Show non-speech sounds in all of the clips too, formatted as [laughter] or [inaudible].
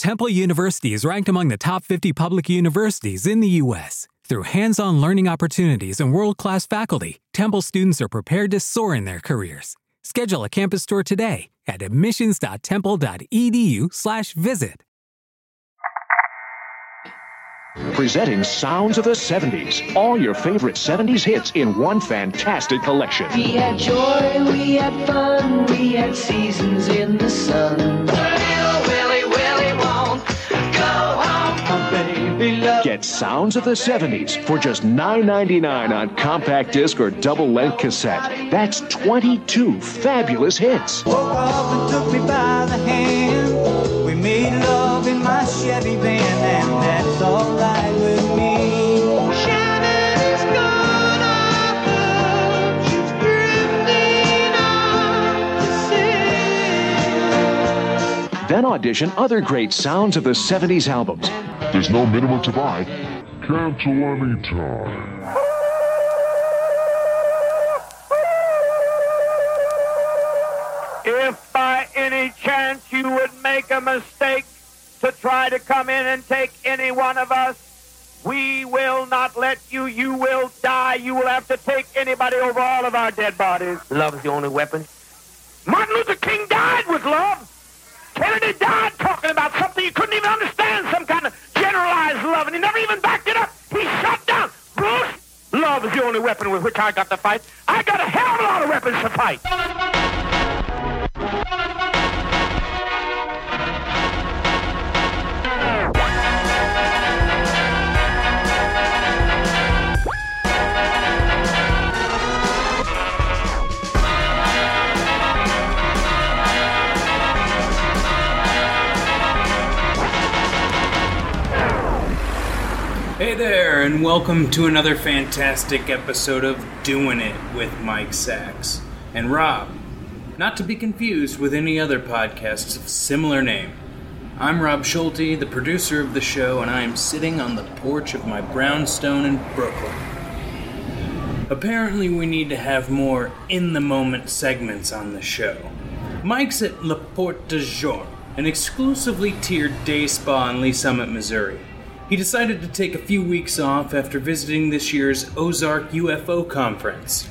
Temple University is ranked among the top 50 public universities in the U.S. Through hands on learning opportunities and world class faculty, Temple students are prepared to soar in their careers. Schedule a campus tour today at admissions.temple.edu/slash visit. Presenting Sounds of the 70s. All your favorite 70s hits in one fantastic collection. We had joy, we had fun, we had seasons in the sun. Get Sounds of the 70s for just $9.99 on compact disc or double length cassette. That's 22 fabulous hits. Woke up and took me by the hand. We made love in my Chevy van, and that's alright with me. Then audition other great Sounds of the 70s albums. There's no minimum to buy. Cancel anytime. If by any chance you would make a mistake to try to come in and take any one of us, we will not let you. You will die. You will have to take anybody over all of our dead bodies. Love is the only weapon. Martin Luther King died with love. Kennedy died talking about something you couldn't even understand, some kind of generalized love, and he never even backed it up. He shut down. Bruce, love is the only weapon with which I got to fight. I got a hell of a lot of weapons to fight. Hey there, and welcome to another fantastic episode of Doing It with Mike Sacks and Rob. Not to be confused with any other podcasts of similar name. I'm Rob Schulte, the producer of the show, and I am sitting on the porch of my brownstone in Brooklyn. Apparently, we need to have more in the moment segments on the show. Mike's at La Porte de Jour, an exclusively tiered day spa in Lee's Summit, Missouri. He decided to take a few weeks off after visiting this year's Ozark UFO conference.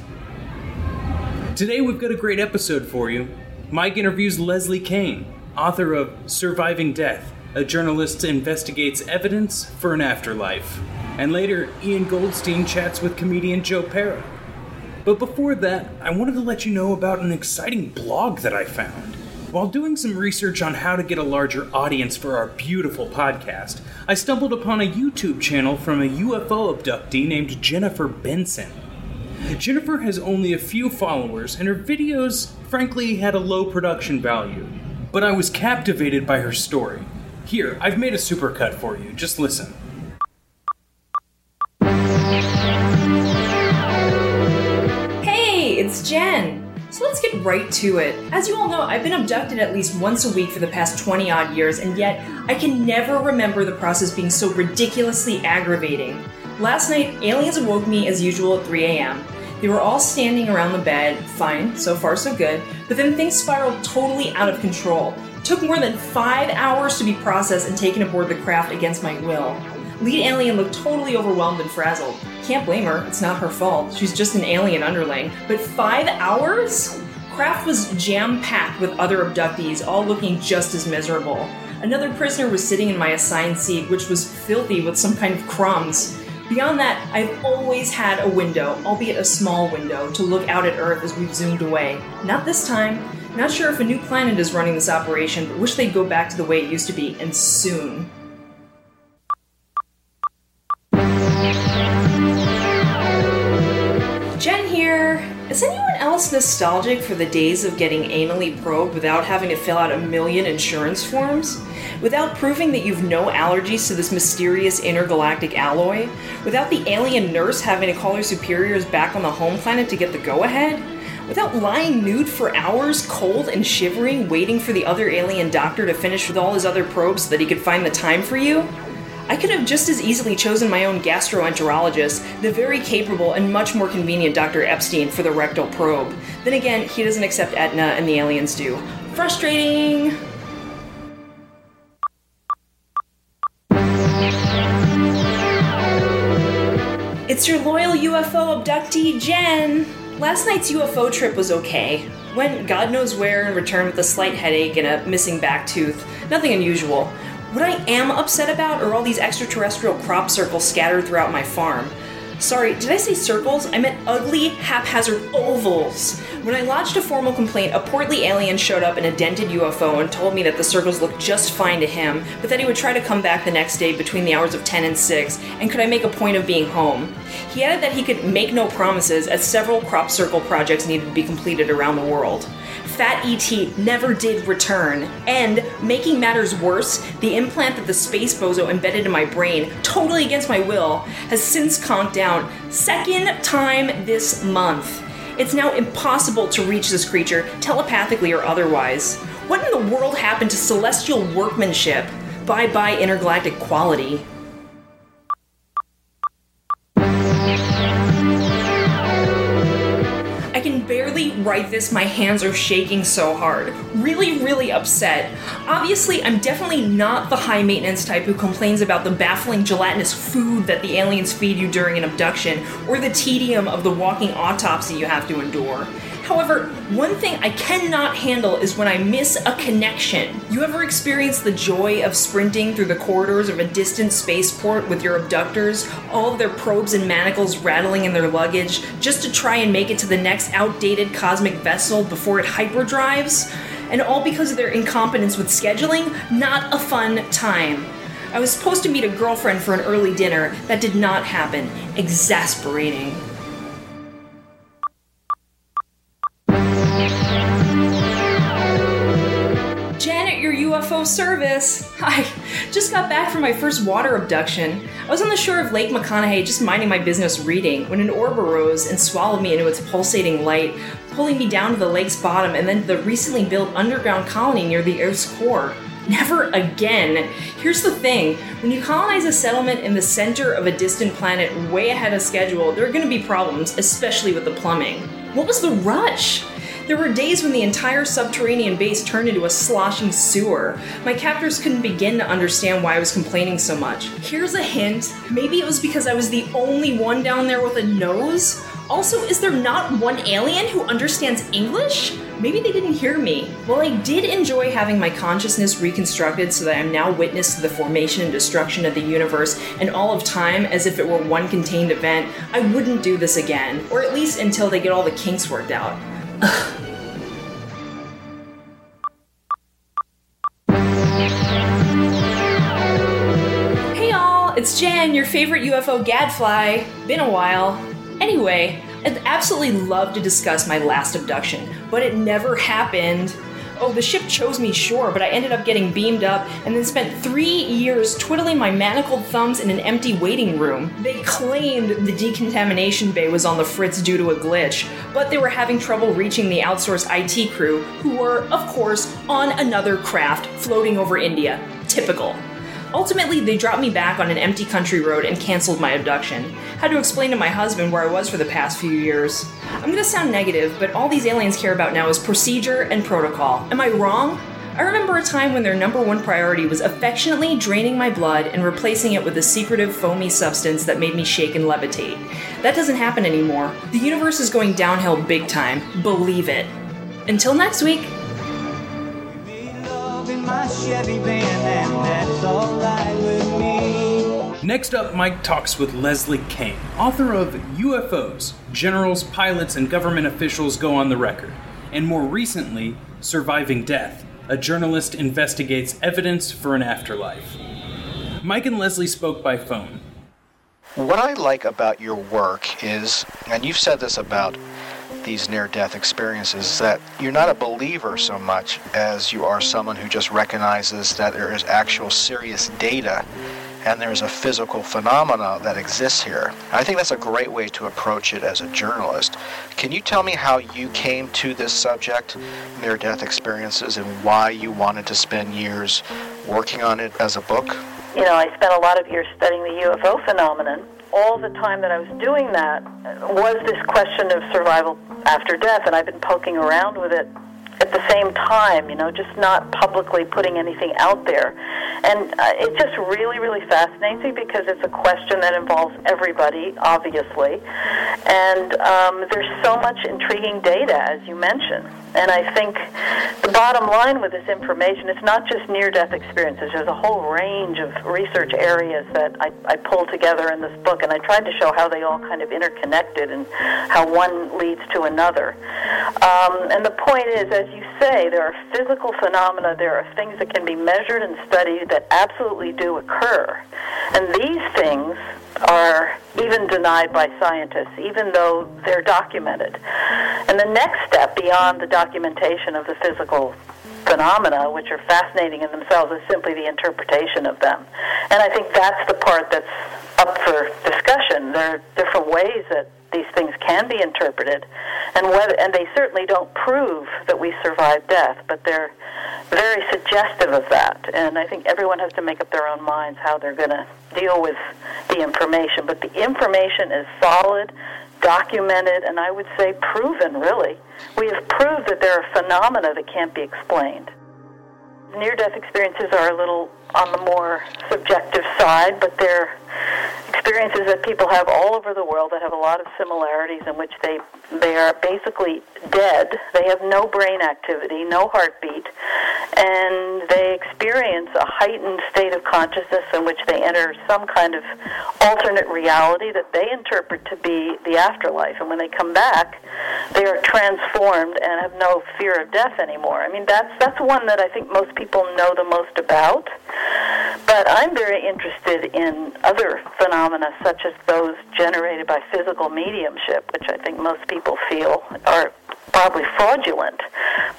Today, we've got a great episode for you. Mike interviews Leslie Kean, author of Surviving Death, a journalist investigates evidence for an afterlife. And later, Ian Goldstein chats with comedian Joe Pera. But before that, I wanted to let you know about an exciting blog that I found. While doing some research on how to get a larger audience for our beautiful podcast, I stumbled upon a YouTube channel from a UFO abductee named Jennifer Benson. Jennifer has only a few followers, and her videos, frankly, had a low production value. But I was captivated by her story. Here, I've made a supercut for you. Just listen. Hey, it's Jen. Let's get right to it. As you all know, I've been abducted at least once a week for the past 20 odd years, and yet I can never remember the process being so ridiculously aggravating. Last night, aliens awoke me as usual at 3 a.m. They were all standing around the bed, fine, so far so good, but then things spiraled totally out of control. It took more than five hours to be processed and taken aboard the craft against my will. Lead alien looked totally overwhelmed and frazzled. Can't blame her, it's not her fault. She's just an alien underling. But five hours? Craft was jam packed with other abductees, all looking just as miserable. Another prisoner was sitting in my assigned seat, which was filthy with some kind of crumbs. Beyond that, I've always had a window, albeit a small window, to look out at Earth as we've zoomed away. Not this time. Not sure if a new planet is running this operation, but wish they'd go back to the way it used to be, and soon. Nostalgic for the days of getting anally probed without having to fill out a million insurance forms? Without proving that you've no allergies to this mysterious intergalactic alloy? Without the alien nurse having to call her superiors back on the home planet to get the go ahead? Without lying nude for hours, cold and shivering, waiting for the other alien doctor to finish with all his other probes so that he could find the time for you? I could have just as easily chosen my own gastroenterologist, the very capable and much more convenient Dr. Epstein, for the rectal probe. Then again, he doesn't accept Aetna and the aliens do. Frustrating! It's your loyal UFO abductee, Jen! Last night's UFO trip was okay. Went God knows where and returned with a slight headache and a missing back tooth. Nothing unusual. What I am upset about are all these extraterrestrial crop circles scattered throughout my farm. Sorry, did I say circles? I meant ugly, haphazard ovals. When I lodged a formal complaint, a portly alien showed up in a dented UFO and told me that the circles looked just fine to him, but that he would try to come back the next day between the hours of 10 and 6, and could I make a point of being home. He added that he could make no promises as several crop circle projects needed to be completed around the world. Fat ET never did return. And, making matters worse, the implant that the space bozo embedded in my brain, totally against my will, has since conked down. Second time this month. It's now impossible to reach this creature, telepathically or otherwise. What in the world happened to celestial workmanship? Bye bye intergalactic quality. Write this, my hands are shaking so hard. Really, really upset. Obviously, I'm definitely not the high maintenance type who complains about the baffling gelatinous food that the aliens feed you during an abduction, or the tedium of the walking autopsy you have to endure. However, one thing I cannot handle is when I miss a connection. You ever experience the joy of sprinting through the corridors of a distant spaceport with your abductors, all of their probes and manacles rattling in their luggage, just to try and make it to the next outdated cosmic vessel before it hyperdrives? And all because of their incompetence with scheduling? Not a fun time. I was supposed to meet a girlfriend for an early dinner. That did not happen. Exasperating. Your UFO service. [laughs] Hi. Just got back from my first water abduction. I was on the shore of Lake McConaughy just minding my business reading when an orb arose and swallowed me into its pulsating light, pulling me down to the lake's bottom and then to the recently built underground colony near the Earth's core. [laughs] Never again. Here's the thing when you colonize a settlement in the center of a distant planet way ahead of schedule, there are going to be problems, especially with the plumbing. What was the rush? There were days when the entire subterranean base turned into a sloshing sewer. My captors couldn't begin to understand why I was complaining so much. Here's a hint maybe it was because I was the only one down there with a nose? Also, is there not one alien who understands English? Maybe they didn't hear me. While I did enjoy having my consciousness reconstructed so that I'm now witness to the formation and destruction of the universe and all of time as if it were one contained event, I wouldn't do this again, or at least until they get all the kinks worked out. [sighs] Hey y'all, it's Jen, your favorite UFO gadfly. Been a while. Anyway, I'd absolutely love to discuss my last abduction, but it never happened. Oh, the ship chose me, sure, but I ended up getting beamed up and then spent three years twiddling my manacled thumbs in an empty waiting room. They claimed the decontamination bay was on the fritz due to a glitch, but they were having trouble reaching the outsourced IT crew, who were, of course, on another craft floating over India. Typical. Ultimately, they dropped me back on an empty country road and canceled my abduction. Had to explain to my husband where I was for the past few years. I'm gonna sound negative, but all these aliens care about now is procedure and protocol. Am I wrong? I remember a time when their number one priority was affectionately draining my blood and replacing it with a secretive foamy substance that made me shake and levitate. That doesn't happen anymore. The universe is going downhill big time. Believe it. Until next week. In my Chevy van, and that's alright with me. Next up, Mike talks with Leslie Kean, author of UFOs Generals, Pilots, and Government Officials Go on the Record, and more recently, Surviving Death A Journalist Investigates Evidence for an Afterlife. Mike and Leslie spoke by phone. What I like about your work is, and you've said this about these near death experiences that you're not a believer so much as you are someone who just recognizes that there is actual serious data and there's a physical phenomena that exists here. I think that's a great way to approach it as a journalist. Can you tell me how you came to this subject, near death experiences, and why you wanted to spend years working on it as a book? You know, I spent a lot of years studying the UFO phenomenon. All the time that I was doing that was this question of survival after death, and I've been poking around with it at the same time, you know, just not publicly putting anything out there. And uh, it just really, really fascinates me because it's a question that involves everybody, obviously. And um, there's so much intriguing data, as you mentioned. And I think the bottom line with this information, it's not just near death experiences. There's a whole range of research areas that I, I pulled together in this book, and I tried to show how they all kind of interconnected and how one leads to another. Um, and the point is, as you say, there are physical phenomena, there are things that can be measured and studied that absolutely do occur. And these things are even denied by scientists, even though they're documented. And the next step beyond the documentation of the physical phenomena, which are fascinating in themselves, is simply the interpretation of them. And I think that's the part that's up for discussion. There are different ways that these things can be interpreted, and whether and they certainly don't prove that we survive death, but they're very suggestive of that. And I think everyone has to make up their own minds how they're going to deal with the information. But the information is solid, documented, and I would say proven. Really, we have proved that there are phenomena that can't be explained. Near-death experiences are a little on the more subjective side, but they're experiences that people have all over the world that have a lot of similarities in which they they are basically dead. They have no brain activity, no heartbeat, and they experience a heightened state of consciousness in which they enter some kind of alternate reality that they interpret to be the afterlife. And when they come back, they are transformed and have no fear of death anymore. I mean, that's that's one that I think most people know the most about. But I'm very interested in other phenomena such as those generated by physical mediumship, which I think most people feel are probably fraudulent.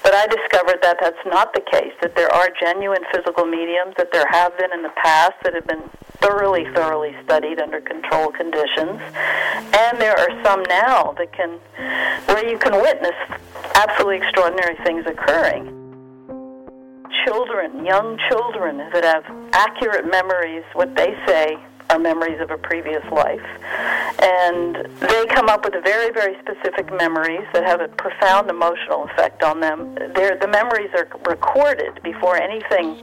But I discovered that that's not the case, that there are genuine physical mediums, that there have been in the past that have been thoroughly, thoroughly studied under controlled conditions. And there are some now that can, where you can witness absolutely extraordinary things occurring children, young children that have accurate memories, what they say are memories of a previous life. And they come up with very, very specific memories that have a profound emotional effect on them. They're, the memories are recorded before anything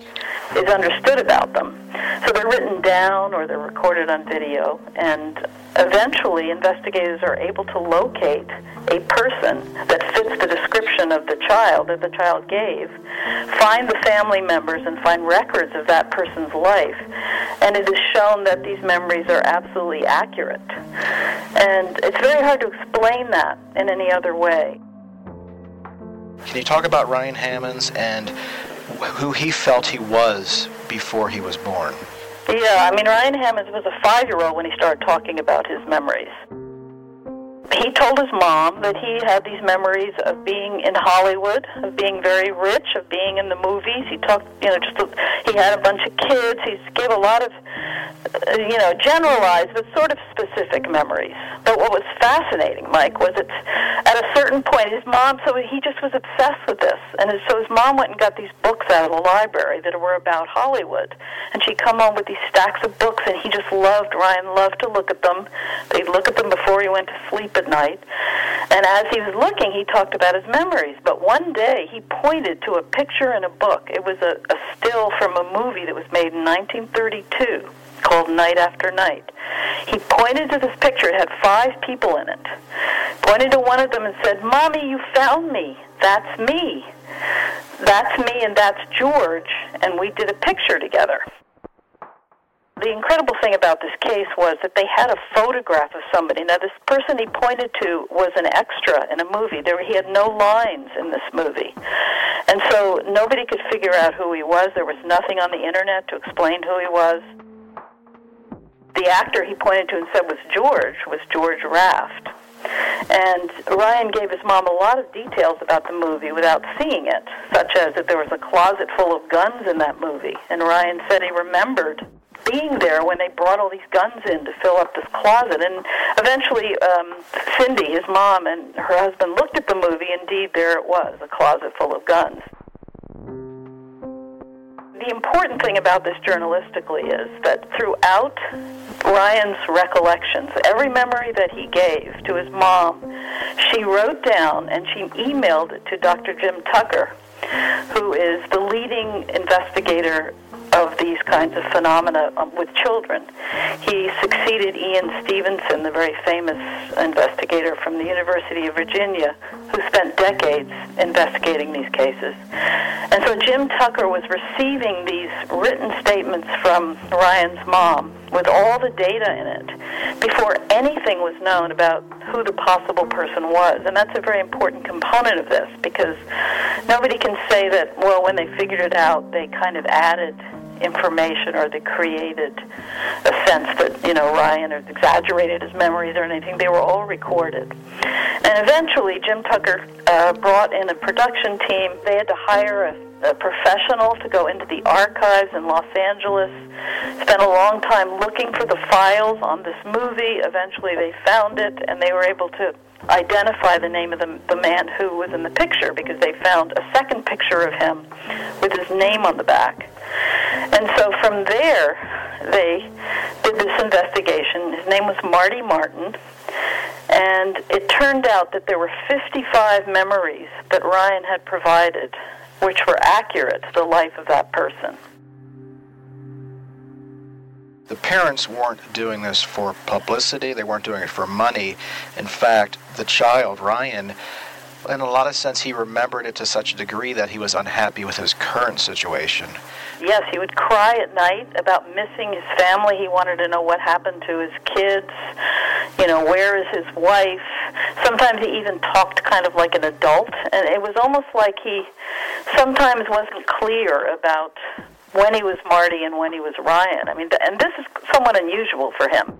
is understood about them. So they're written down or they're recorded on video. And eventually, investigators are able to locate a person that fits the description of the child that the child gave, find the family members, and find records of that person's life. And it is shown that these memories are absolutely accurate. And it's very hard to explain that in any other way. Can you talk about Ryan Hammons and who he felt he was before he was born? Yeah, I mean, Ryan Hammons was a five year old when he started talking about his memories he told his mom that he had these memories of being in Hollywood, of being very rich, of being in the movies. He talked, you know, just he had a bunch of kids. He gave a lot of, Uh, you know, generalized but sort of specific memories. But what was fascinating, Mike, was that at a certain point, his mom, so he just was obsessed with this, and so his mom went and got these books out of the library that were about Hollywood, and she'd come home with these stacks of books, and he just loved. Ryan loved to look at them. They'd look at them before he went to sleep at night. And as he was looking, he talked about his memories. But one day, he pointed to a picture in a book. It was a, a still from a movie that was made in 1932 called Night After Night. He pointed to this picture. It had five people in it. Pointed to one of them and said, Mommy, you found me. That's me. That's me and that's George. And we did a picture together the incredible thing about this case was that they had a photograph of somebody. Now, this person he pointed to was an extra in a movie. There, he had no lines in this movie. And so nobody could figure out who he was. There was nothing on the internet to explain who he was. The actor he pointed to and said was George was George Raft. And Ryan gave his mom a lot of details about the movie without seeing it, such as that there was a closet full of guns in that movie. And Ryan said he remembered being there when they brought all these guns in to fill up this closet. And eventually, um, Cindy, his mom, and her husband looked at the movie. Indeed, there it was, a closet full of guns. The important thing about this journalistically is that throughout Ryan's recollections, every memory that he gave to his mom, she wrote down and she emailed it to Dr. Jim Tucker, who is the leading investigator of these kinds of phenomena um, with children. He succeeded Ian Stevenson, the very famous investigator from the University of Virginia, who spent decades investigating these cases. And so Jim Tucker was receiving these written statements from Ryan's mom with all the data in it before anything was known about who the possible person was. And that's a very important component of this because nobody can say that, well, when they figured it out, they kind of added information or they created a sense that, you know, Ryan or exaggerated his memories or anything. They were all recorded. And eventually, Jim Tucker uh, brought in a production team. They had to hire a, a professional to go into the archives in Los Angeles, spent a long time looking for the files on this movie. Eventually, they found it and they were able to identify the name of the, the man who was in the picture because they found a second picture of him with his name on the back. And so from there, they did this investigation. His name was Marty Martin. And it turned out that there were 55 memories that Ryan had provided which were accurate to the life of that person. The parents weren't doing this for publicity, they weren't doing it for money. In fact, the child, Ryan, in a lot of sense, he remembered it to such a degree that he was unhappy with his current situation. Yes, he would cry at night about missing his family. He wanted to know what happened to his kids. You know, where is his wife? Sometimes he even talked kind of like an adult, and it was almost like he sometimes wasn't clear about when he was Marty and when he was Ryan. I mean, and this is somewhat unusual for him.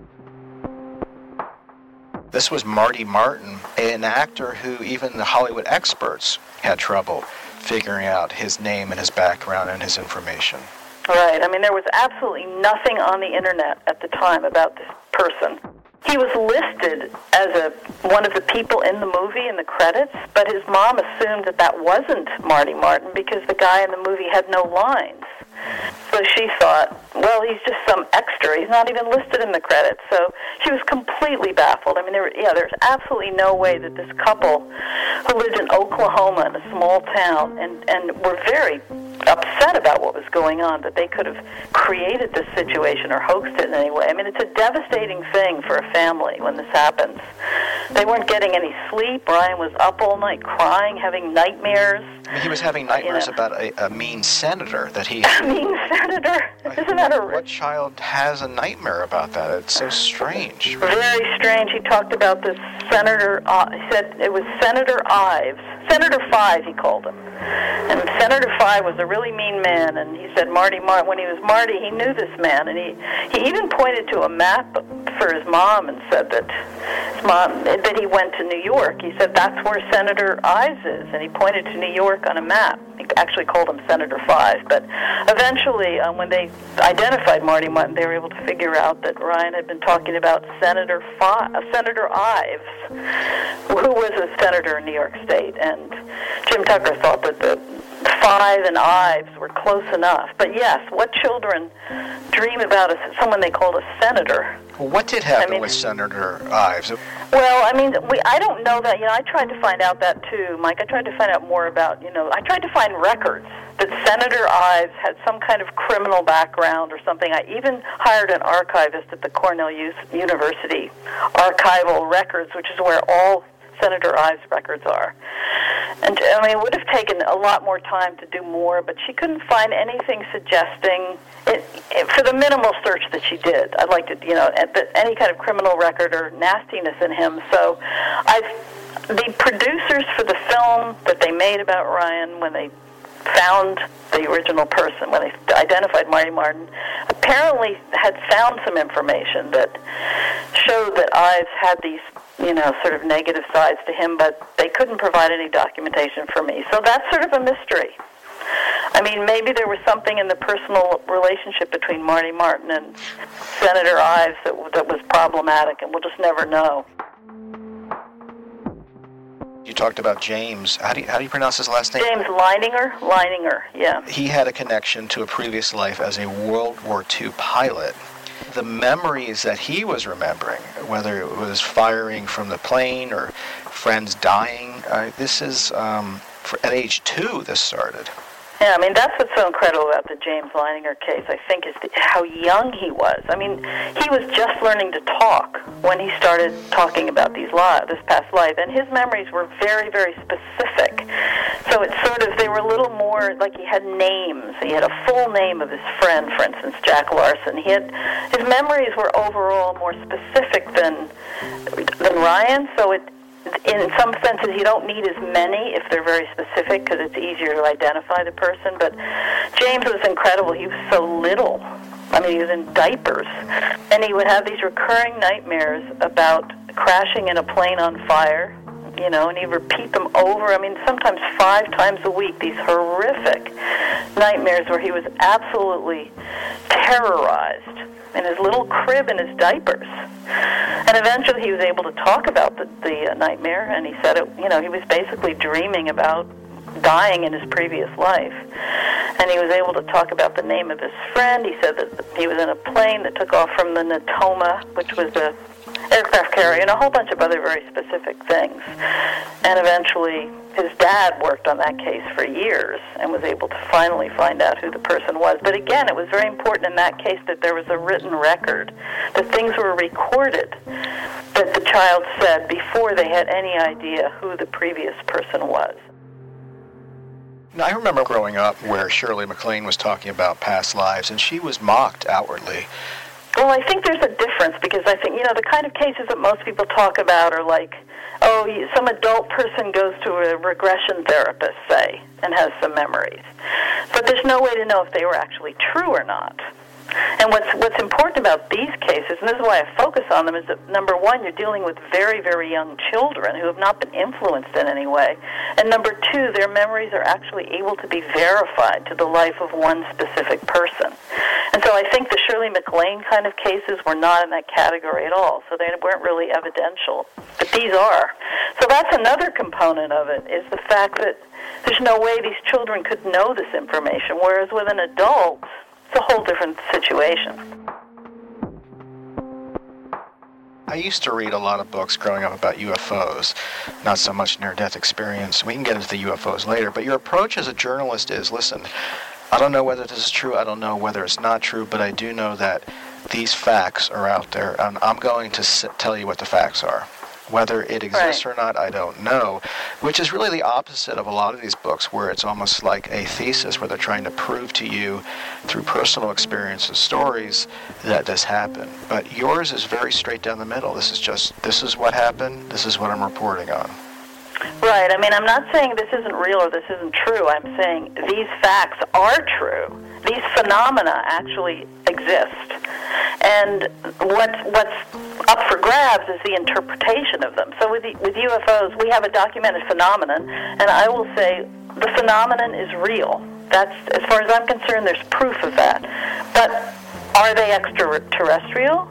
This was Marty Martin, an actor who even the Hollywood experts had trouble figuring out his name and his background and his information. Right. I mean, there was absolutely nothing on the internet at the time about this person. He was listed as a one of the people in the movie in the credits, but his mom assumed that that wasn't Marty Martin because the guy in the movie had no lines. So she thought, well, he's just some extra. He's not even listed in the credits. So she was completely baffled. I mean, there, yeah, there's absolutely no way that this couple who lived in Oklahoma in a small town and and were very upset about what was going on that they could have created this situation or hoaxed it in any way. I mean, it's a devastating thing for a family when this happens. They weren't getting any sleep. Brian was up all night crying, having nightmares. I mean, he was having nightmares know. about a, a mean senator that he. [laughs] Mean, Senator, isn't that a What child has a nightmare about that? It's so strange. Very strange. He talked about this Senator. Uh, he said it was Senator Ives, Senator Five. He called him, and Senator Five was a really mean man. And he said Marty Mart. When he was Marty, he knew this man, and he he even pointed to a map for his mom and said that his mom that he went to New York. He said that's where Senator Ives is, and he pointed to New York on a map. He actually called him Senator Five, but eventually, um, when they identified Marty Martin, they were able to figure out that Ryan had been talking about Senator Five, uh, Senator Ives, who was a senator in New York State, and Jim Tucker thought that the Five and Ives were close enough. But yes, what children dream about a, someone they called a senator? Well, what did happen I mean- with Senator Ives? Well, I mean, we, I don't know that. You know, I tried to find out that too, Mike. I tried to find out more about, you know, I tried to find records that Senator Ives had some kind of criminal background or something. I even hired an archivist at the Cornell University Archival Records, which is where all Senator Ives records are. And I mean, it would have taken a lot more time to do more, but she couldn't find anything suggesting it, it for the minimal search that she did. I'd like to, you know, any kind of criminal record or nastiness in him. So, I, the producers for the film that they made about Ryan when they found the original person when they identified Marty Martin, apparently had found some information that showed that Ives had these you know, sort of negative sides to him, but they couldn't provide any documentation for me. So that's sort of a mystery. I mean, maybe there was something in the personal relationship between Marty Martin and Senator Ives that, that was problematic, and we'll just never know. You talked about James. How do you, how do you pronounce his last name? James Leininger? Leininger, yeah. He had a connection to a previous life as a World War II pilot. The memories that he was remembering, whether it was firing from the plane or friends dying, uh, this is um, for, at age two. This started. Yeah, I mean that's what's so incredible about the James Leininger case. I think is the, how young he was. I mean, he was just learning to talk when he started talking about these li- this past life, and his memories were very, very specific. So it's sort of they were a little more like he had names. He had a full name of his friend, for instance, Jack Larsen. He had his memories were overall more specific than than Ryan. So it in some senses, you don't need as many if they're very specific because it's easier to identify the person. But James was incredible. He was so little. I mean, he was in diapers. And he would have these recurring nightmares about crashing in a plane on fire, you know, and he'd repeat them over. I mean, sometimes five times a week, these horrific nightmares where he was absolutely terrorized in his little crib in his diapers. And eventually he was able to talk about the, the uh, nightmare, and he said it, you know, he was basically dreaming about dying in his previous life. And he was able to talk about the name of his friend. He said that he was in a plane that took off from the Natoma, which was a aircraft carrier, and a whole bunch of other very specific things. And eventually, his dad worked on that case for years and was able to finally find out who the person was. But again, it was very important in that case that there was a written record, that things were recorded that the child said before they had any idea who the previous person was. Now, I remember growing up where Shirley MacLaine was talking about past lives, and she was mocked outwardly. Well, I think there's a difference because I think, you know, the kind of cases that most people talk about are like, oh, some adult person goes to a regression therapist, say, and has some memories. But there's no way to know if they were actually true or not. And what's what's important about these cases, and this is why I focus on them, is that number one, you're dealing with very, very young children who have not been influenced in any way, and number two, their memories are actually able to be verified to the life of one specific person. And so I think the Shirley MacLaine kind of cases were not in that category at all, so they weren't really evidential. But these are. So that's another component of it, is the fact that there's no way these children could know this information, whereas with an adult, it's a whole different situation. I used to read a lot of books growing up about UFOs, not so much near death experience. We can get into the UFOs later, but your approach as a journalist is listen, I don't know whether this is true, I don't know whether it's not true, but I do know that these facts are out there, and I'm going to tell you what the facts are. Whether it exists or not, I don't know, which is really the opposite of a lot of these books where it's almost like a thesis where they're trying to prove to you through personal experience and stories that this happened. But yours is very straight down the middle. This is just, this is what happened, this is what I'm reporting on. Right. I mean, I'm not saying this isn't real or this isn't true. I'm saying these facts are true. These phenomena actually exist. And what's, what's up for grabs is the interpretation of them. So with, the, with UFOs, we have a documented phenomenon, and I will say the phenomenon is real. That's, as far as I'm concerned, there's proof of that. But are they extraterrestrial?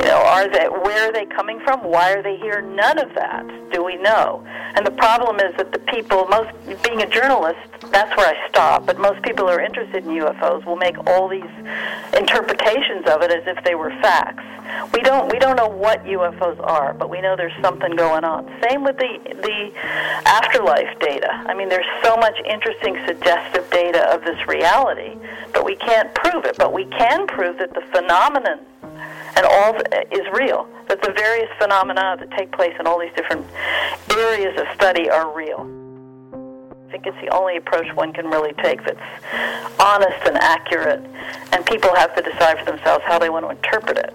You know, are they where are they coming from? Why are they here? None of that do we know. And the problem is that the people, most being a journalist, that's where I stop. But most people who are interested in UFOs will make all these interpretations of it as if they were facts. We don't we don't know what UFOs are, but we know there's something going on. Same with the the afterlife data. I mean, there's so much interesting suggestive data of this reality, but we can't prove it. But we can prove that the phenomenon and all uh, is real. That the various phenomena that take place in all these different areas of study are real. I think it's the only approach one can really take that's honest and accurate, and people have to decide for themselves how they want to interpret it.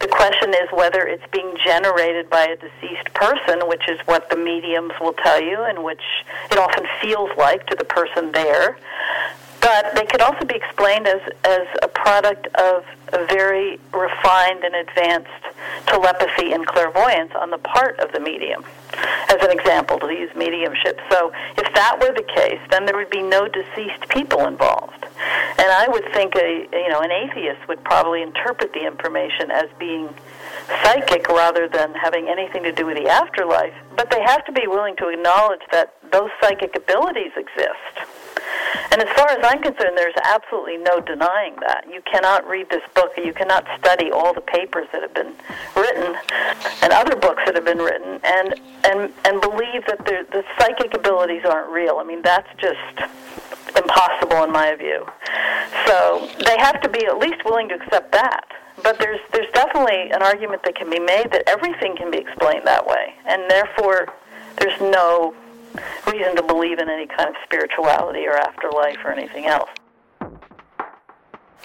The question is whether it's being generated by a deceased person, which is what the mediums will tell you, and which it often feels like to the person there. But they could also be explained as, as a product of a very refined and advanced telepathy and clairvoyance on the part of the medium, as an example to use mediumship. So if that were the case, then there would be no deceased people involved. And I would think a you know an atheist would probably interpret the information as being psychic rather than having anything to do with the afterlife. But they have to be willing to acknowledge that those psychic abilities exist. And as far as I'm concerned, there's absolutely no denying that. You cannot read this book, you cannot study all the papers that have been written and other books that have been written and and and believe that the the psychic abilities aren't real. I mean, that's just impossible in my view. So they have to be at least willing to accept that. But there's there's definitely an argument that can be made that everything can be explained that way, and therefore there's no reason to believe in any kind of spirituality or afterlife or anything else.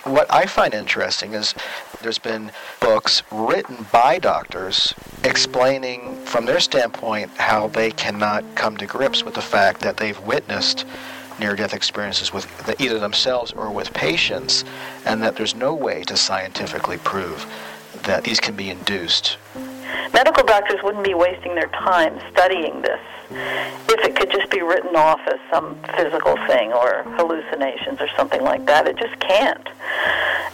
What I find interesting is there's been books written by doctors explaining from their standpoint how they cannot come to grips with the fact that they've witnessed near death experiences with the, either themselves or with patients, and that there's no way to scientifically prove that these can be induced. Medical doctors wouldn't be wasting their time studying this if it could just be written off as some physical thing or hallucinations or something like that. It just can't.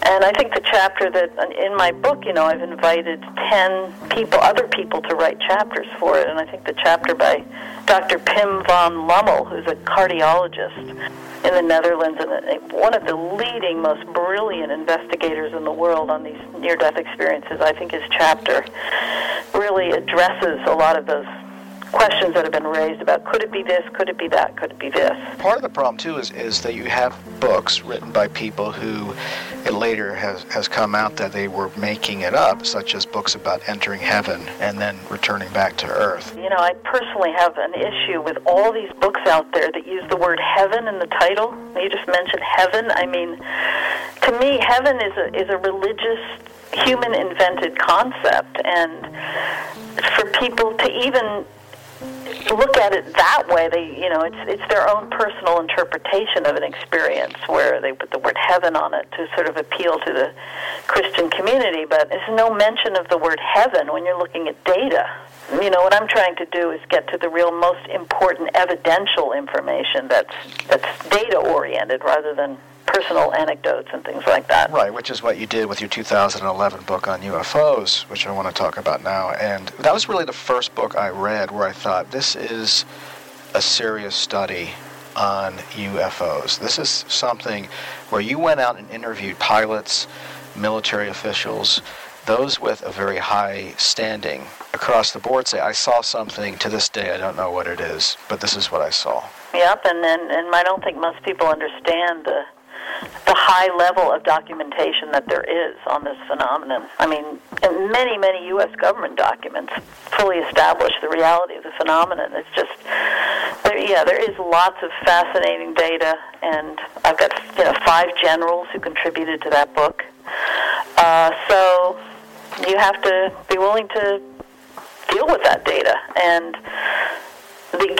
And I think the chapter that in my book, you know, I've invited 10 people, other people to write chapters for it. And I think the chapter by Dr. Pim van Lommel, who's a cardiologist in the Netherlands and one of the leading, most brilliant investigators in the world on these near-death experiences, I think his chapter really addresses a lot of those questions that have been raised about could it be this, could it be that, could it be this. Part of the problem too is, is that you have books written by people who it later has, has come out that they were making it up, such as books about entering heaven and then returning back to earth. You know, I personally have an issue with all these books out there that use the word heaven in the title. You just mentioned heaven. I mean, to me, heaven is a, is a religious human invented concept and for people to even look at it that way. They, you know, it's it's their own personal interpretation of an experience where they put the word heaven on it to sort of appeal to the Christian community. But there's no mention of the word heaven when you're looking at data. You know, what I'm trying to do is get to the real most important evidential information that's that's data oriented rather than personal anecdotes and things like that. Right, which is what you did with your 2011 book on UFOs, which I want to talk about now. And that was really the first book I read where I thought this is a serious study on UFOs. This is something where you went out and interviewed pilots, military officials, those with a very high standing across the board say, I saw something to this day, I don't know what it is, but this is what I saw. Yep, and and, and I don't think most people understand the the high level of documentation that there is on this phenomenon. I mean, many, many U.S. government documents fully establish the reality of the phenomenon. It's just, there, yeah, there is lots of fascinating data, and I've got you know five generals who contributed to that book. Uh, so you have to be willing to deal with that data and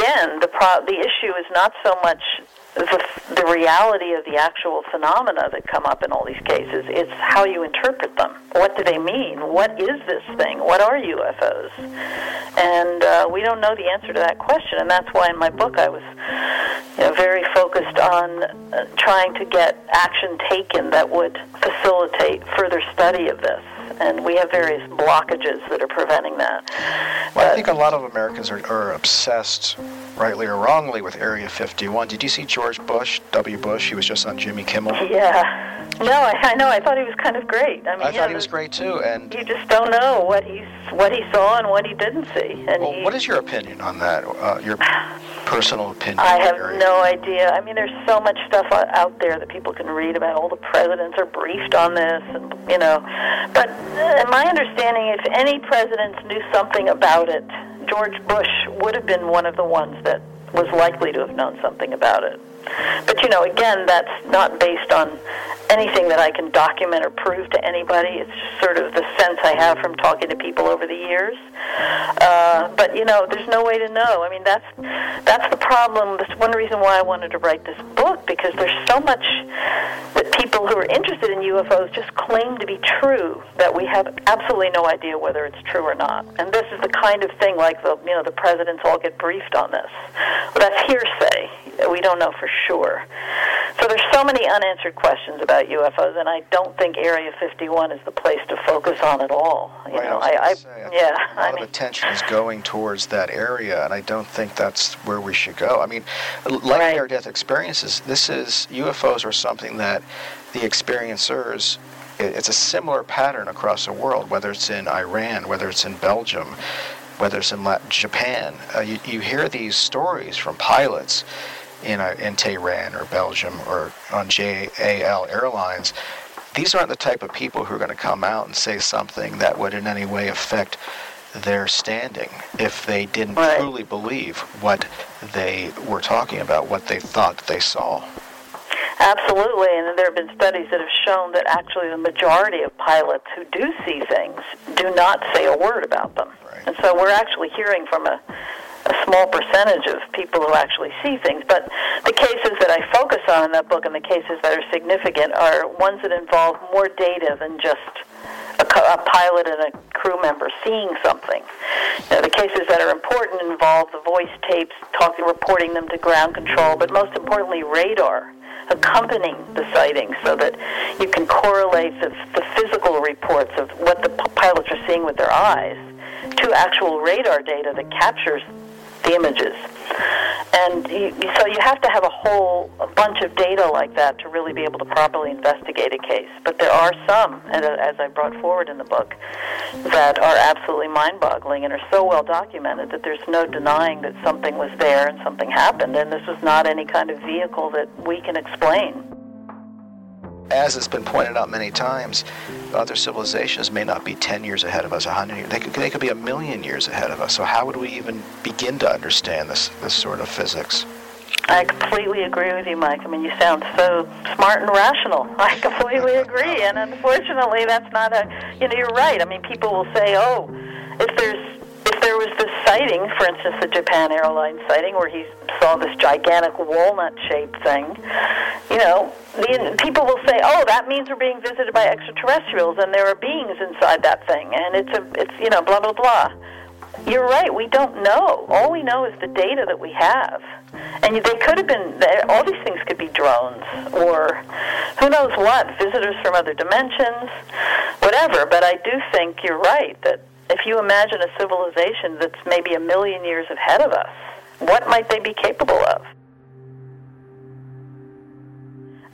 again, the pro- the issue is not so much the, the reality of the actual phenomena that come up in all these cases. It's how you interpret them. What do they mean? What is this thing? What are UFOs? And uh, we don't know the answer to that question, and that's why in my book I was you know, very focused on uh, trying to get action taken that would facilitate further study of this and we have various blockages that are preventing that. Well, I think a lot of Americans are, are obsessed, rightly or wrongly, with Area 51. Did you see George Bush, W. Bush? He was just on Jimmy Kimmel. Yeah. No, I, I know. I thought he was kind of great. I mean, I thought he was great too, and you just don't know what he's what he saw and what he didn't see. And well, he, what is your opinion on that? Uh, your [sighs] [sighs] personal opinion? I have no idea. I mean, there's so much stuff out there that people can read about. All the presidents are briefed on this, and you know. But uh, in my understanding, if any presidents knew something about it, George Bush would have been one of the ones that was likely to have known something about it. But you know, again, that's not based on anything that I can document or prove to anybody. It's just sort of the sense I have from talking to people over the years. Uh, but you know, there's no way to know. I mean, that's that's the problem. That's one reason why I wanted to write this book because there's so much that people who are interested in UFOs just claim to be true that we have absolutely no idea whether it's true or not. And this is the kind of thing like the you know the presidents all get briefed on this. Well, that's hearsay. We don't know for sure. So there's so many unanswered questions about UFOs, and I don't think Area 51 is the place to focus on at all. You Right, know, I I, I say, I yeah, A lot of attention is going towards that area, and I don't think that's where we should go. I mean, like near-death experiences, this is UFOs are something that the experiencers it's a similar pattern across the world, whether it's in Iran, whether it's in Belgium, whether it's in Japan. Uh, you, you hear these stories from pilots in, in Tehran or Belgium or on JAL Airlines. These aren't the type of people who are going to come out and say something that would in any way affect their standing if they didn't truly believe what they were talking about, what they thought they saw. Absolutely, and there have been studies that have shown that actually the majority of pilots who do see things do not say a word about them. And so we're actually hearing from a, a small percentage of people who actually see things. But the cases that I focus on in that book and the cases that are significant are ones that involve more data than just a, a pilot and a crew member seeing something. Know, the cases that are important involve the voice tapes, talking, reporting them to ground control, but most importantly, radar accompanying the sightings so that you can correlate the, the physical reports of what the p- pilots are seeing with their eyes to actual radar data that captures the images. And you, so you have to have a whole a bunch of data like that to really be able to properly investigate a case. But there are some, uh, as I brought forward in the book, that are absolutely mind-boggling and are so well documented that there's no denying that something was there and something happened, and this was not any kind of vehicle that we can explain. As it's been pointed out many times, other civilizations may not be 10 years ahead of us, 100 years. They could, they could be a million years ahead of us. So how would we even begin to understand this, this sort of physics? I completely agree with you, Mike. I mean, you sound so smart and rational. [laughs] I completely agree, and unfortunately, that's not a. You know, you're right. I mean, people will say, "Oh, if there's there was this sighting, for instance, the Japan Airlines sighting, where he saw this gigantic walnut-shaped thing, you know, the, people will say, "Oh, that means we're being visited by extraterrestrials, and there are beings inside that thing, and it's a, it's you know, blah blah blah." You're right. We don't know. All we know is the data that we have, and they could have been. All these things could be drones, or who knows what, visitors from other dimensions, whatever. But I do think you're right that if you imagine a civilization that's maybe a million years ahead of us, what might they be capable of?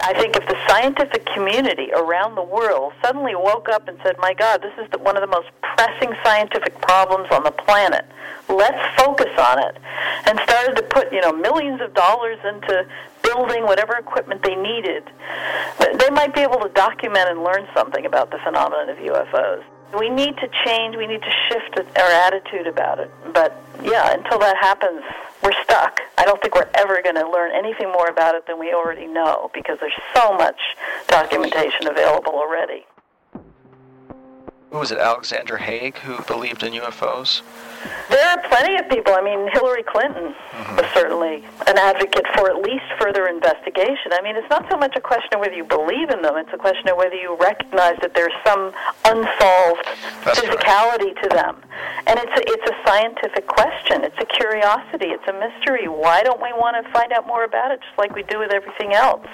I think if the scientific community around the world suddenly woke up and said, "My God, this is the, one of the most pressing scientific problems on the planet. Let's focus on it," and started to put you know millions of dollars into building whatever equipment they needed, they might be able to document and learn something about the phenomenon of UFOs. We need to change. We need to shift our attitude about it. But yeah, until that happens, we're stuck. I don't think we're ever going to learn anything more about it than we already know because there's so much documentation available already. Who was it, Alexander Haig, who believed in UFOs? There are plenty of people. I mean, Hillary Clinton mm-hmm. was certainly an advocate for at least further investigation. I mean, it's not so much a question of whether you believe in them, it's a question of whether you recognize that there's some unsolved physicality to them. And it's a, it's a scientific question. It's a curiosity. It's a mystery. Why don't we want to find out more about it just like we do with everything else?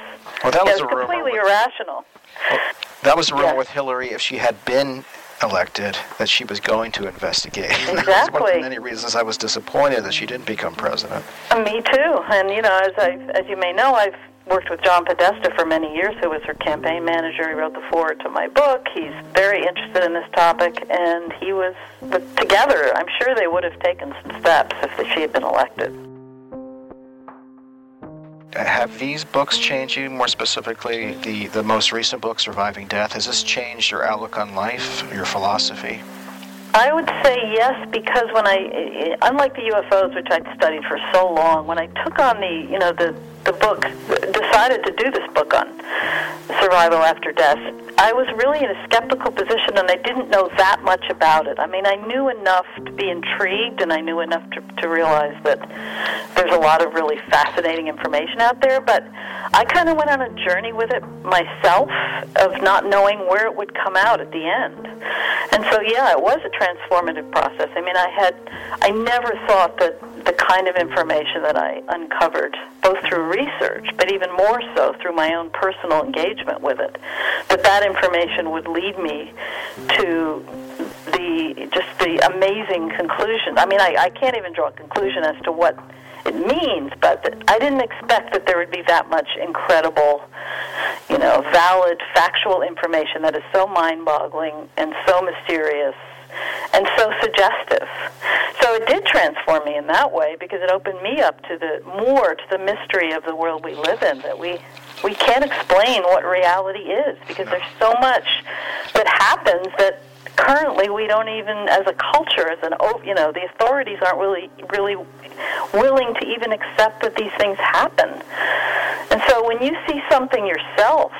Well, that Yeah, was it's a rumor. completely irrational. That was a rumor with Hillary. If she had been elected, that she was going to investigate. [laughs] that was one of the many reasons I was disappointed that she didn't become president. Uh, Me too. And you know, as I as you may know, I've worked with John Podesta for many years, who was her campaign manager. He wrote the foreword to my book. He's very interested in this topic, and he was but together. I'm sure they would have taken some steps if she had been elected. Have these books changed you, more specifically the, the most recent book, Surviving Death? Has this changed your outlook on life, your philosophy? I would say yes because when I, unlike the UFOs, which I'd studied for so long, when I took on the, you know, the the book, decided to do this book on survival after death, I was really in a skeptical position and I didn't know that much about it. I mean, I knew enough to be intrigued and I knew enough to, to realize that there's a lot of really fascinating information out there, but I kind of went on a journey with it myself of not knowing where it would come out at the end. And so, yeah, it was a transformative process. I mean, I had, I never thought that the kind of information that I uncovered, both through research, but even more so through my own personal engagement with it, that that information would lead me to the just the amazing conclusion. I mean, I, I can't even draw a conclusion as to what it means, but I didn't expect that there would be that much incredible, you know, valid, factual information that is so mind-boggling and so mysterious and so suggestive. So it did transform me in that way because it opened me up to the more to the mystery of the world we live in that we we can't explain what reality is because there's so much that happens that currently we don't even as a culture as an oh, you know the authorities aren't really really willing to even accept that these things happen and so when you see something yourself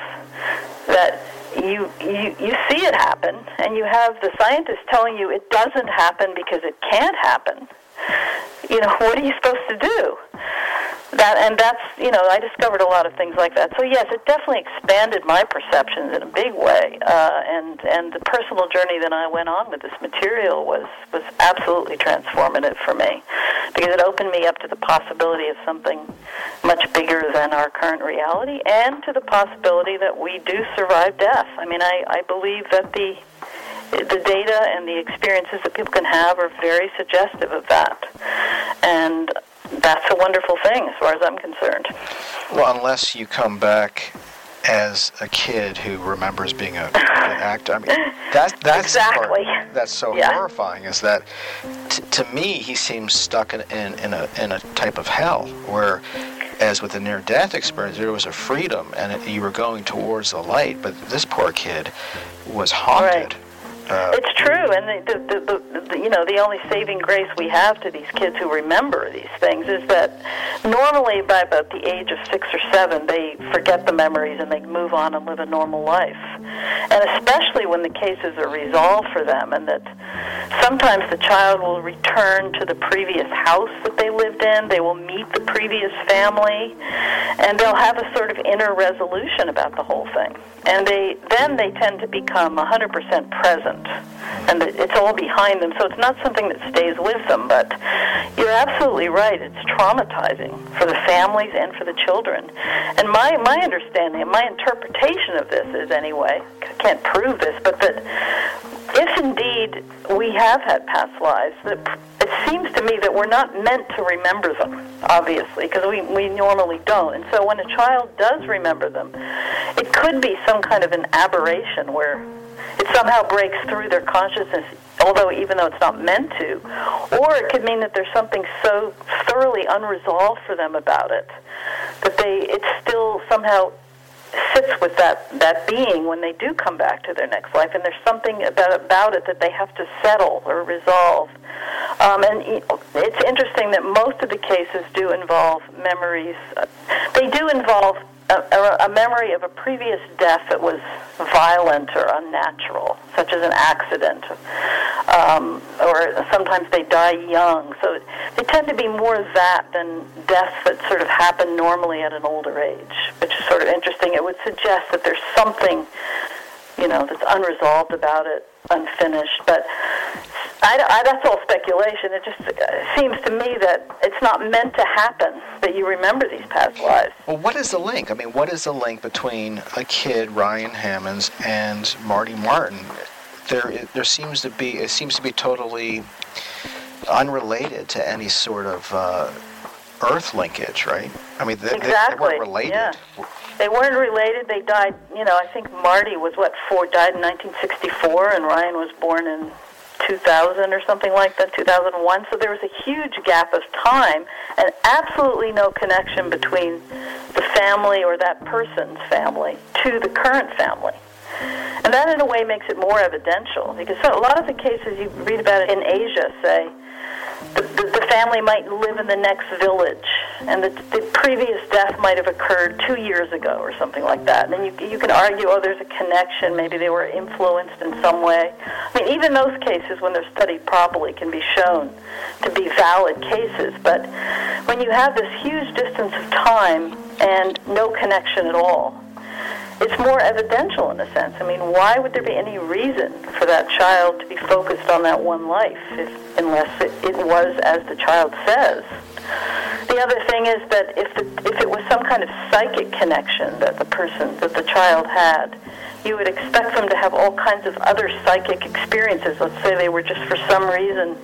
that you, you you see it happen and you have the scientists telling you it doesn't happen because it can't happen you know what are you supposed to do that and that's you know I discovered a lot of things like that. So yes, it definitely expanded my perceptions in a big way. Uh, and and the personal journey that I went on with this material was was absolutely transformative for me because it opened me up to the possibility of something much bigger than our current reality and to the possibility that we do survive death. I mean, I, I believe that the the data and the experiences that people can have are very suggestive of that. And that's a wonderful thing as far as I'm concerned. Well, unless you come back as a kid who remembers being a, an [laughs] actor. I mean, that, that's exactly. That's so yeah. horrifying. Is that t- to me he seems stuck in, in, in a in a type of hell where. As with the near-death experience, there was a freedom, and it, you were going towards the light. But this poor kid was haunted. Right. Uh, it's true, and the, the, the, the, you know the only saving grace we have to these kids who remember these things is that normally by about the age of six or seven they forget the memories and they move on and live a normal life, and especially when the cases are resolved for them, and that sometimes the child will return to the previous house that they lived in, they will meet the previous family, and they'll have a sort of inner resolution about the whole thing, and they then they tend to become 100% present and it's all behind them. So it's not something that stays with them. But you're absolutely right. It's traumatizing for the families and for the children. And my my understanding, my interpretation of this is anyway. I can't prove this, but that if indeed we have had past lives, that it seems to me that we're not meant to remember them, obviously, because we, we normally don't. And so when a child does remember them, it could be some kind of an aberration where somehow breaks through their consciousness, although even though it's not meant to. Or it could mean that there's something so thoroughly unresolved for them about it that they it still somehow sits with that that being when they do come back to their next life, and there's something about about it that they have to settle or resolve. Um, and it's interesting that most of the cases do involve memories. They do involve a, a, memory of a previous death that was violent or unnatural, such as an accident, um, or sometimes they die young. So they tend to be more of that than deaths that sort of happen normally at an older age, which is sort of interesting. It would suggest that there's something, you know, that's unresolved about it, unfinished. But I, I, that's all speculation. It just seems to me that it's not meant to happen that you remember these past lives. Well, what is the link? I mean, what is the link between a kid, Ryan Hammons, and Marty Martin? There, there seems to be. It seems to be totally unrelated to any sort of uh, Earth linkage, right? I mean, they, exactly. they, they weren't related. Yeah. They weren't related. They died. You know, I think Marty was what four died in 1964, and Ryan was born in 2000 or something like that, 2001. So there was a huge gap of time and absolutely no connection between the family or that person's family to the current family. And that, in a way, makes it more evidential because a lot of the cases you read about in Asia, say, the, the, family might live in the next village, and the, the previous death might have occurred two years ago or something like that. And you, you can argue, oh, there's a connection. Maybe they were influenced in some way. I mean, even those cases, when they're studied properly, can be shown to be valid cases. But when you have this huge distance of time and no connection at all, it's more evidential in a sense. I mean, why would there be any reason for that child to be focused on that one life if, unless it, it was as the child says? The other thing is that if, the, if it was some kind of psychic connection that the person, that the child had, you would expect them to have all kinds of other psychic experiences. Let's say they were just for some reason,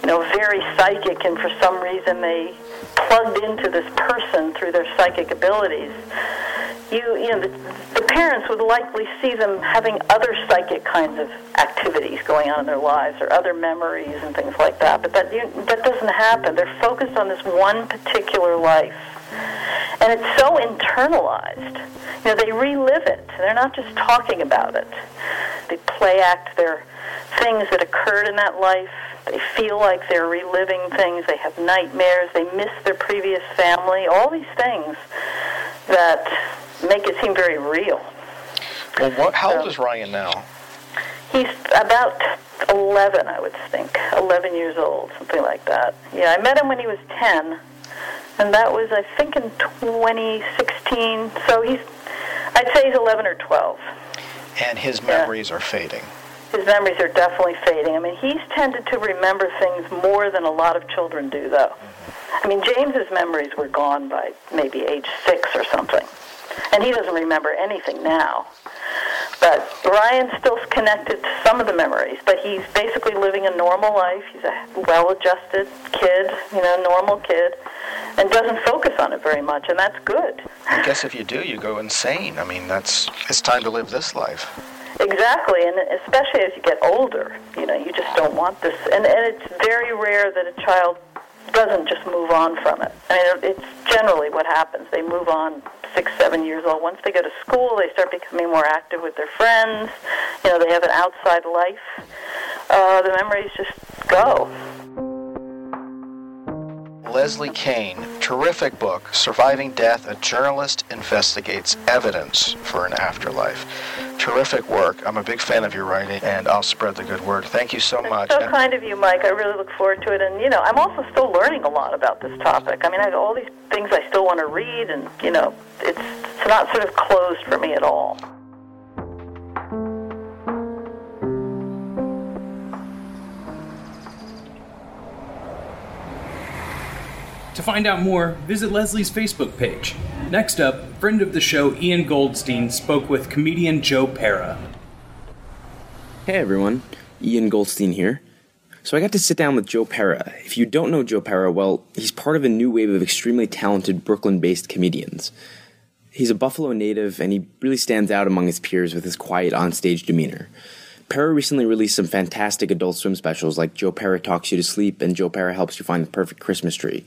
you know, very psychic, and for some reason they plugged into this person through their psychic abilities you, you know, the, the parents would likely see them having other psychic kinds of activities going on in their lives or other memories and things like that. But that, you, that doesn't happen. They're focused on this one particular life. And it's so internalized. You know, they relive it. They're not just talking about it. They play act their things that occurred in that life. They feel like they're reliving things. They have nightmares. They miss their previous family. All these things that make it seem very real. Well, what, how so, old is Ryan now? He's about 11, I would think. 11 years old, something like that. Yeah, I met him when he was 10, and that was, I think, in 2016. So he's, I'd say he's 11 or 12. And his memories yeah. are fading. His memories are definitely fading. I mean, he's tended to remember things more than a lot of children do, though. I mean, James's memories were gone by maybe age six or something and he doesn't remember anything now. But Ryan's still connected to some of the memories, but he's basically living a normal life. He's a well-adjusted kid, you know, normal kid, and doesn't focus on it very much, and that's good. I guess if you do, you go insane. I mean, that's it's time to live this life. Exactly, and especially as you get older, you know, you just don't want this. And, and it's very rare that a child doesn't just move on from it. I mean, it's generally what happens. They move on six, seven years old. Once they go to school, they start becoming more active with their friends. You know, they have an outside life. Uh, the memories just go. Leslie Kean. terrific book, Surviving Death A Journalist Investigates Evidence for an Afterlife. Terrific work. I'm a big fan of your writing, and I'll spread the good word. Thank you so much. so kind of you, Mike. I really look forward to it. And, you know, I'm also still learning a lot about this topic. I mean, I have all these things I still want to read, and, you know, it's, it's not sort of closed for me at all. Find out more, visit Leslie's Facebook page. Next up, friend of the show Ian Goldstein spoke with comedian Joe Pera. Hey everyone, Ian Goldstein here. So I got to sit down with Joe Pera. If you don't know Joe Pera, well, he's part of a new wave of extremely talented Brooklyn based comedians. He's a Buffalo native, and he really stands out among his peers with his quiet onstage demeanor. Pera recently released some fantastic adult swim specials like Joe Pera Talks You to Sleep and Joe Pera Helps You Find the Perfect Christmas Tree.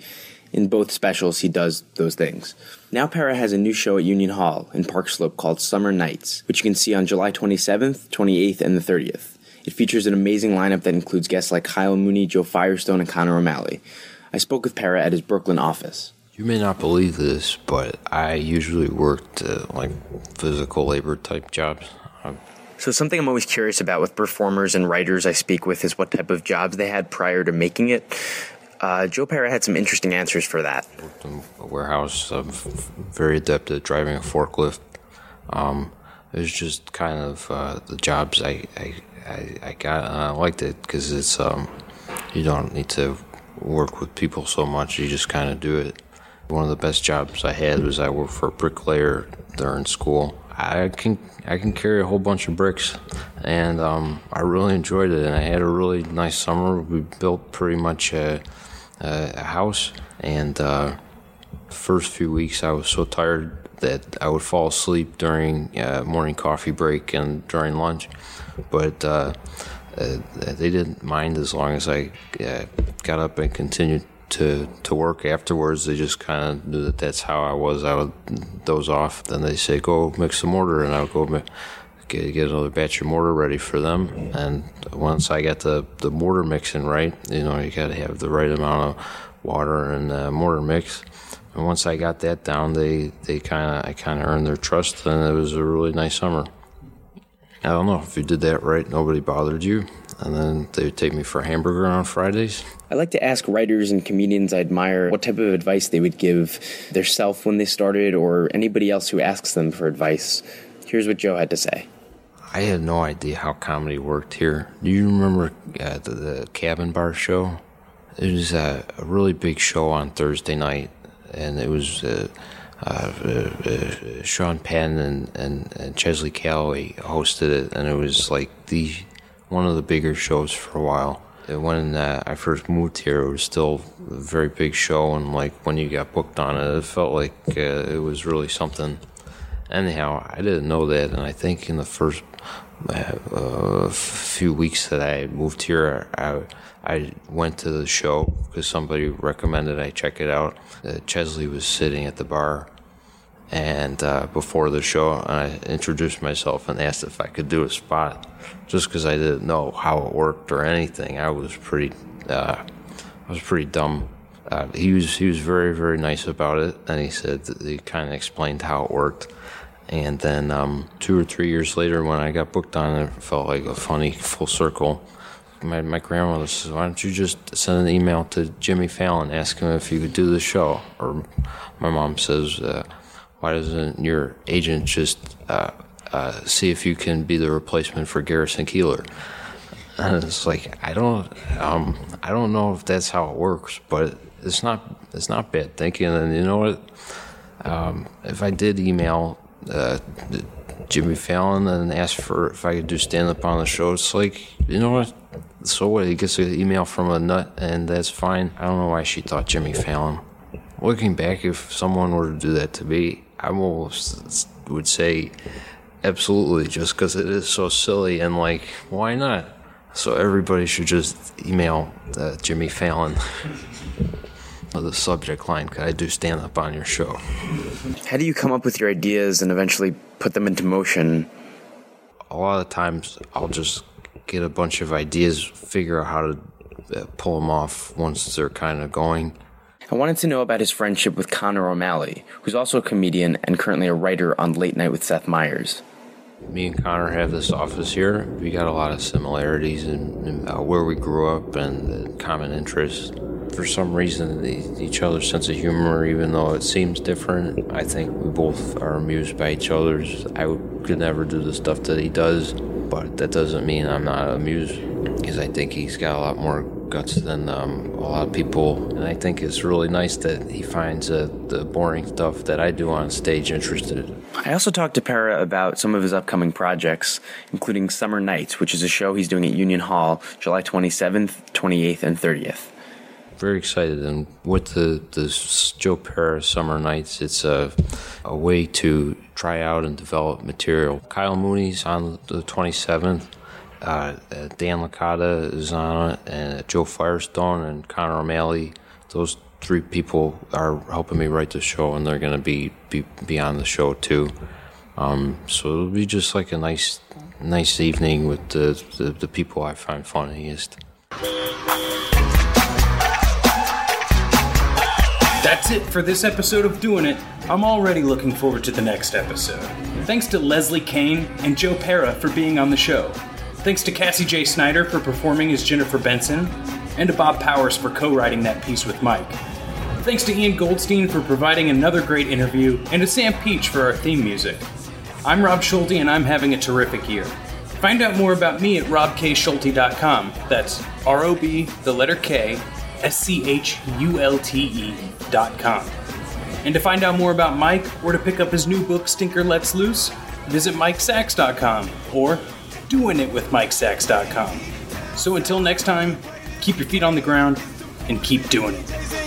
In both specials, he does those things. Now Pera has a new show at Union Hall in Park Slope called Summer Nights, which you can see on July 27th, 28th, and the 30th. It features an amazing lineup that includes guests like Kyle Mooney, Joe Firestone, and Connor O'Malley. I spoke with Pera at his Brooklyn office. You may not believe this, but I usually worked uh, like physical labor type jobs. So, something I'm always curious about with performers and writers I speak with is what type of jobs they had prior to making it. Uh, Joe Pera had some interesting answers for that. A warehouse. I'm very adept at driving a forklift. Um, it was just kind of uh, the jobs I, I, I, I got. And I liked it because it's um, you don't need to work with people so much. You just kind of do it. One of the best jobs I had was I worked for a bricklayer during school. I can I can carry a whole bunch of bricks, and um, I really enjoyed it. And I had a really nice summer. We built pretty much a, a house, and uh, first few weeks I was so tired that I would fall asleep during uh, morning coffee break and during lunch. But uh, uh, they didn't mind as long as I uh, got up and continued to to work afterwards. They just kind of knew that that's how I was. I would doze off. Then they say, "Go mix some order," and I would go get, get another batch of mortar ready for them. And once I got the, the mortar mixing right, you know, you got to have the right amount of water and uh, mortar mix. And once I got that down, they, they kind of I kind of earned their trust, and it was a really nice summer. I don't know if you did that right, nobody bothered you, and then they would take me for a hamburger on Fridays. I like to ask writers and comedians I admire what type of advice they would give their self when they started or anybody else who asks them for advice. Here's what Joe had to say. I had no idea how comedy worked here. Do you remember uh, the, the Cabin Bar show? It was a, a really big show on Thursday night, and it was uh, uh, uh, uh, Sean Penn and, and, and Chesley Calloway hosted it, and it was like the one of the bigger shows for a while. When uh, I first moved here, it was still a very big show, and like when you got booked on it, it felt like it was really something. Anyhow, I didn't know that, and I think in the first uh, uh, few weeks that I moved here, I I went to the show because somebody recommended I check it out. Uh, Chesley was sitting at the bar, and uh, before the show, I introduced myself and asked if I could do a spot, just because I didn't know how it worked or anything. I was pretty, uh, I was pretty dumb. Uh, he was he was very very nice about it, and he said he kind of explained how it worked. And then um, two or three years later, when I got booked on it, it felt like a funny full circle. My, my grandmother says, Why don't you just send an email to Jimmy Fallon, ask him if you could do the show? Or my mom says, uh, Why doesn't your agent just uh, uh, see if you can be the replacement for Garrison Keillor? And it's like I don't, um, I don't know if that's how it works, but it's not, it's not bad thinking. And you know what? Um, if I did email uh, Jimmy Fallon and asked for if I could do stand up on the show, it's like you know what? So what? He gets an email from a nut, and that's fine. I don't know why she thought Jimmy Fallon. Looking back, if someone were to do that to me, I almost would say absolutely, just because it is so silly and like, why not? So everybody should just email uh, Jimmy Fallon [laughs] with the subject line, could I do stand up on your show? How do you come up with your ideas and eventually put them into motion? A lot of times I'll just get a bunch of ideas, figure out how to uh, pull them off once they're kind of going. I wanted to know about his friendship with Connor O'Malley, who's also a comedian and currently a writer on Late Night with Seth Meyers. Me and Connor have this office here. We got a lot of similarities in, in uh, where we grew up and the common interests. For some reason, the, each other's sense of humor, even though it seems different, I think we both are amused by each other's. I would, could never do the stuff that he does, but that doesn't mean I'm not amused because I think he's got a lot more guts than um, a lot of people. And I think it's really nice that he finds uh, the boring stuff that I do on stage interested. I also talked to Pera about some of his upcoming projects, including Summer Nights, which is a show he's doing at Union Hall July 27th, 28th, and 30th. Very excited, and with the the Joe Pera Summer Nights, it's a a way to try out and develop material. Kyle Mooney's on the 27th. Uh, Dan Licata is on it, and Joe Firestone and Connor O'Malley. Those three people are helping me write the show, and they're going to be, be be on the show too. Um, so it'll be just like a nice nice evening with the, the, the people I find funniest. That's it for this episode of Doing It. I'm already looking forward to the next episode. Thanks to Leslie Kean and Joe Pera for being on the show. Thanks to Cassie J. Snyder for performing as Jennifer Benson, and to Bob Powers for co writing that piece with Mike. Thanks to Ian Goldstein for providing another great interview, and to Sam Peach for our theme music. I'm Rob Schulte, and I'm having a terrific year. Find out more about me at robkschulte.com. That's R O B, the letter K, S C H U L T E dot com. And to find out more about Mike or to pick up his new book, Stinker Lets Loose, visit MikeSacks.com or doingitwithmikesacks.com. So until next time, keep your feet on the ground and keep doing it.